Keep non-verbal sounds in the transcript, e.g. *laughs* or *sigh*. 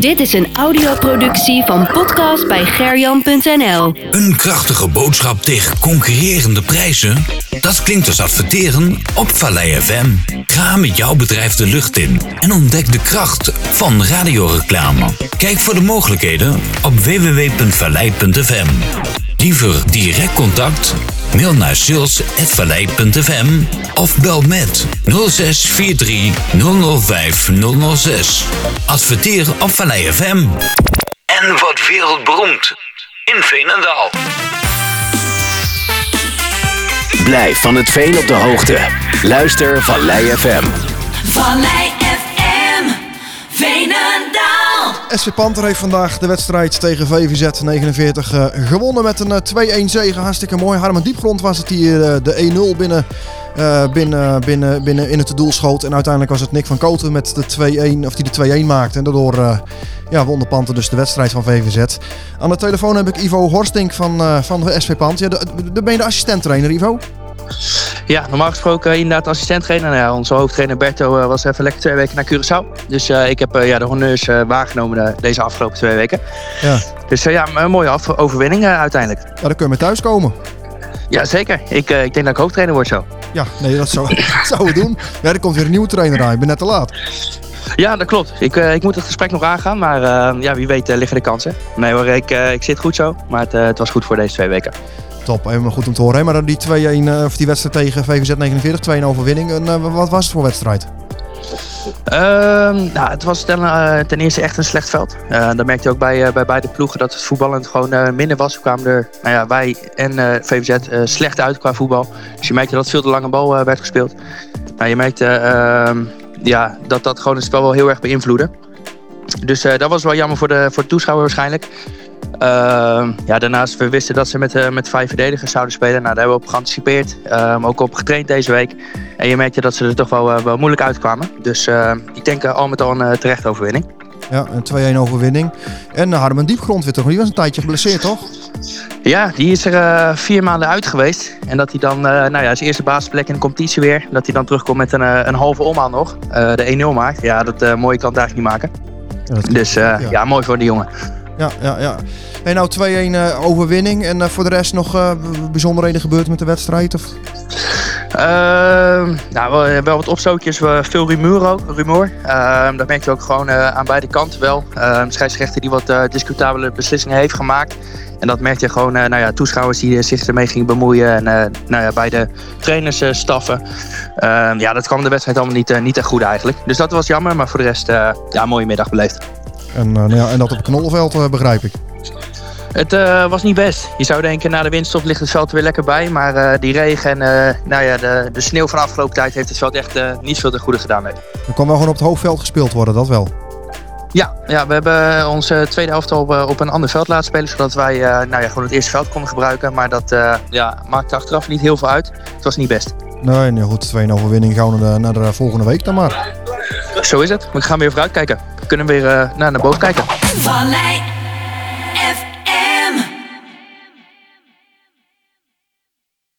Dit is een audioproductie van podcast bij gerjan.nl. Een krachtige boodschap tegen concurrerende prijzen? Dat klinkt als adverteren op Vallei FM. Ga met jouw bedrijf de lucht in en ontdek de kracht van radioreclame. Kijk voor de mogelijkheden op www.vallei.fm. Liever direct contact? Mail naar sales.vallei.fm of bel met 0643 005 006. Adverteer op Vallei FM. En wat wereldberoemd in Veenendaal. Blijf van het veen op de hoogte. Luister Vallei FM. Vallei FM, SC Panther heeft vandaag de wedstrijd tegen VVZ 49 eh, gewonnen met een eh, 2-1 zege. Hartstikke mooi. Harmen Diepgrond was het die eh, de 1-0 binnen, eh, binnen, binnen, binnen in het doel schoot. En uiteindelijk was het Nick van Koten met de 2-1, of die de 2-1 maakte. En daardoor eh, ja, won de Panther dus de wedstrijd van VVZ. Aan de telefoon heb ik Ivo Horstink van, eh, van de SP Panther. Ja, de, de, ben je de assistent-trainer, Ivo? Ja, normaal gesproken inderdaad assistent-trainer. Nou ja, onze hoofdtrainer Berto eh, was even lekker twee weken naar Curaçao. Dus eh, ik heb eh, ja, de honneurs waargenomen deze afgelopen twee weken. Ja. Dus ja, een mooie af- overwinning uiteindelijk. Ja, dan kun je thuis komen. Ja, zeker. Ik, ik denk dat ik hoofdtrainer word zo. Ja, nee, dat zou, dat *laughs* zou we doen. Ja, er komt weer een nieuwe trainer aan. Ik ben net te laat. Ja, dat klopt. Ik, eh, ik moet het gesprek nog aangaan, maar eh, ja, wie weet eh, liggen de kansen. Nee hoor, ik, ik zit goed zo, maar het, het was goed voor deze twee weken. Top, helemaal goed om te horen. Hè? Maar dan die 2-1, eh, of die wedstrijd tegen VVZ 49, 2-1 overwinning. En, wat was het voor wedstrijd? Ehm, nou, het was ten, ten eerste echt een slecht veld. Dat merkte je ook bij, bij beide ploegen dat het voetballend gewoon minder was. We kwamen er, nou ja, wij en VVZ slecht uit qua voetbal. Dus je merkte dat veel te lange bal werd gespeeld. Nou, je merkte ehm, ja, dat dat gewoon het spel wel heel erg beïnvloedde. Dus eh, dat was wel jammer voor de, voor de toeschouwer waarschijnlijk. Ehm, ja, daarnaast, we wisten dat ze met, eh, met vijf verdedigers zouden spelen. Nou, daar hebben we op geanticipeerd. Ehm, ook op getraind deze week. En je merkte dat ze er toch wel, eh, wel moeilijk uitkwamen. Dus ik denk al met al een uh, terechte overwinning. Ja, een 2-1 overwinning. En uh, Harmen Diepgrond weer toch? Die was een tijdje geblesseerd, *laughs* toch? Ja, die is er uh, vier maanden uit geweest. En dat hij dan, uh, nou ja, zijn eerste basisplek in de competitie weer. Dat hij dan terugkomt met een, uh, een halve omhaal nog. de 1-0 maakt. Ja, dat mooie kan het eigenlijk niet maken. Ja, dus ja. ja. mooi voor die jongen. Ja, ja, ja. En nou 2-1 overwinning. En voor de rest nog bijzonderheden gebeurd met de wedstrijd? Of? Uh, nou, wel wat opstootjes, veel rumoer ook. Uh, dat merk je ook gewoon uh, aan beide kanten wel. Uh, scheidsrechter die wat discutabele beslissingen heeft gemaakt. En dat merk je gewoon, nou ja, toeschouwers die zich ermee gingen bemoeien. En nou ja, bij de trainers staffen. Ehm, ja, dat kwam de wedstrijd allemaal niet, niet echt goed eigenlijk. Dus dat was jammer, maar voor de rest, ja, een mooie middag beleefd. En, nou ja, en dat op Knollenveld begrijp ik. Het uh, was niet best. Je zou denken, na de windstof ligt het veld weer lekker bij. Maar uh, die regen en uh, nou ja, de, de sneeuw van de afgelopen tijd heeft het veld echt niet veel te goede gedaan. Nee. Er kon wel gewoon op het hoofdveld gespeeld worden, dat wel. Ja, ja we hebben onze tweede helft op, op een ander veld laten spelen. Zodat wij nou ja, gewoon het eerste veld konden gebruiken. Maar dat ja, maakte achteraf niet heel veel uit. Het was niet best. Nee, nee goed. 2 overwinning gaan we naar de, naar de volgende week dan maar. Zo is het. We gaan weer vooruit kijken. We kunnen weer naar, naar boven kijken. Vallei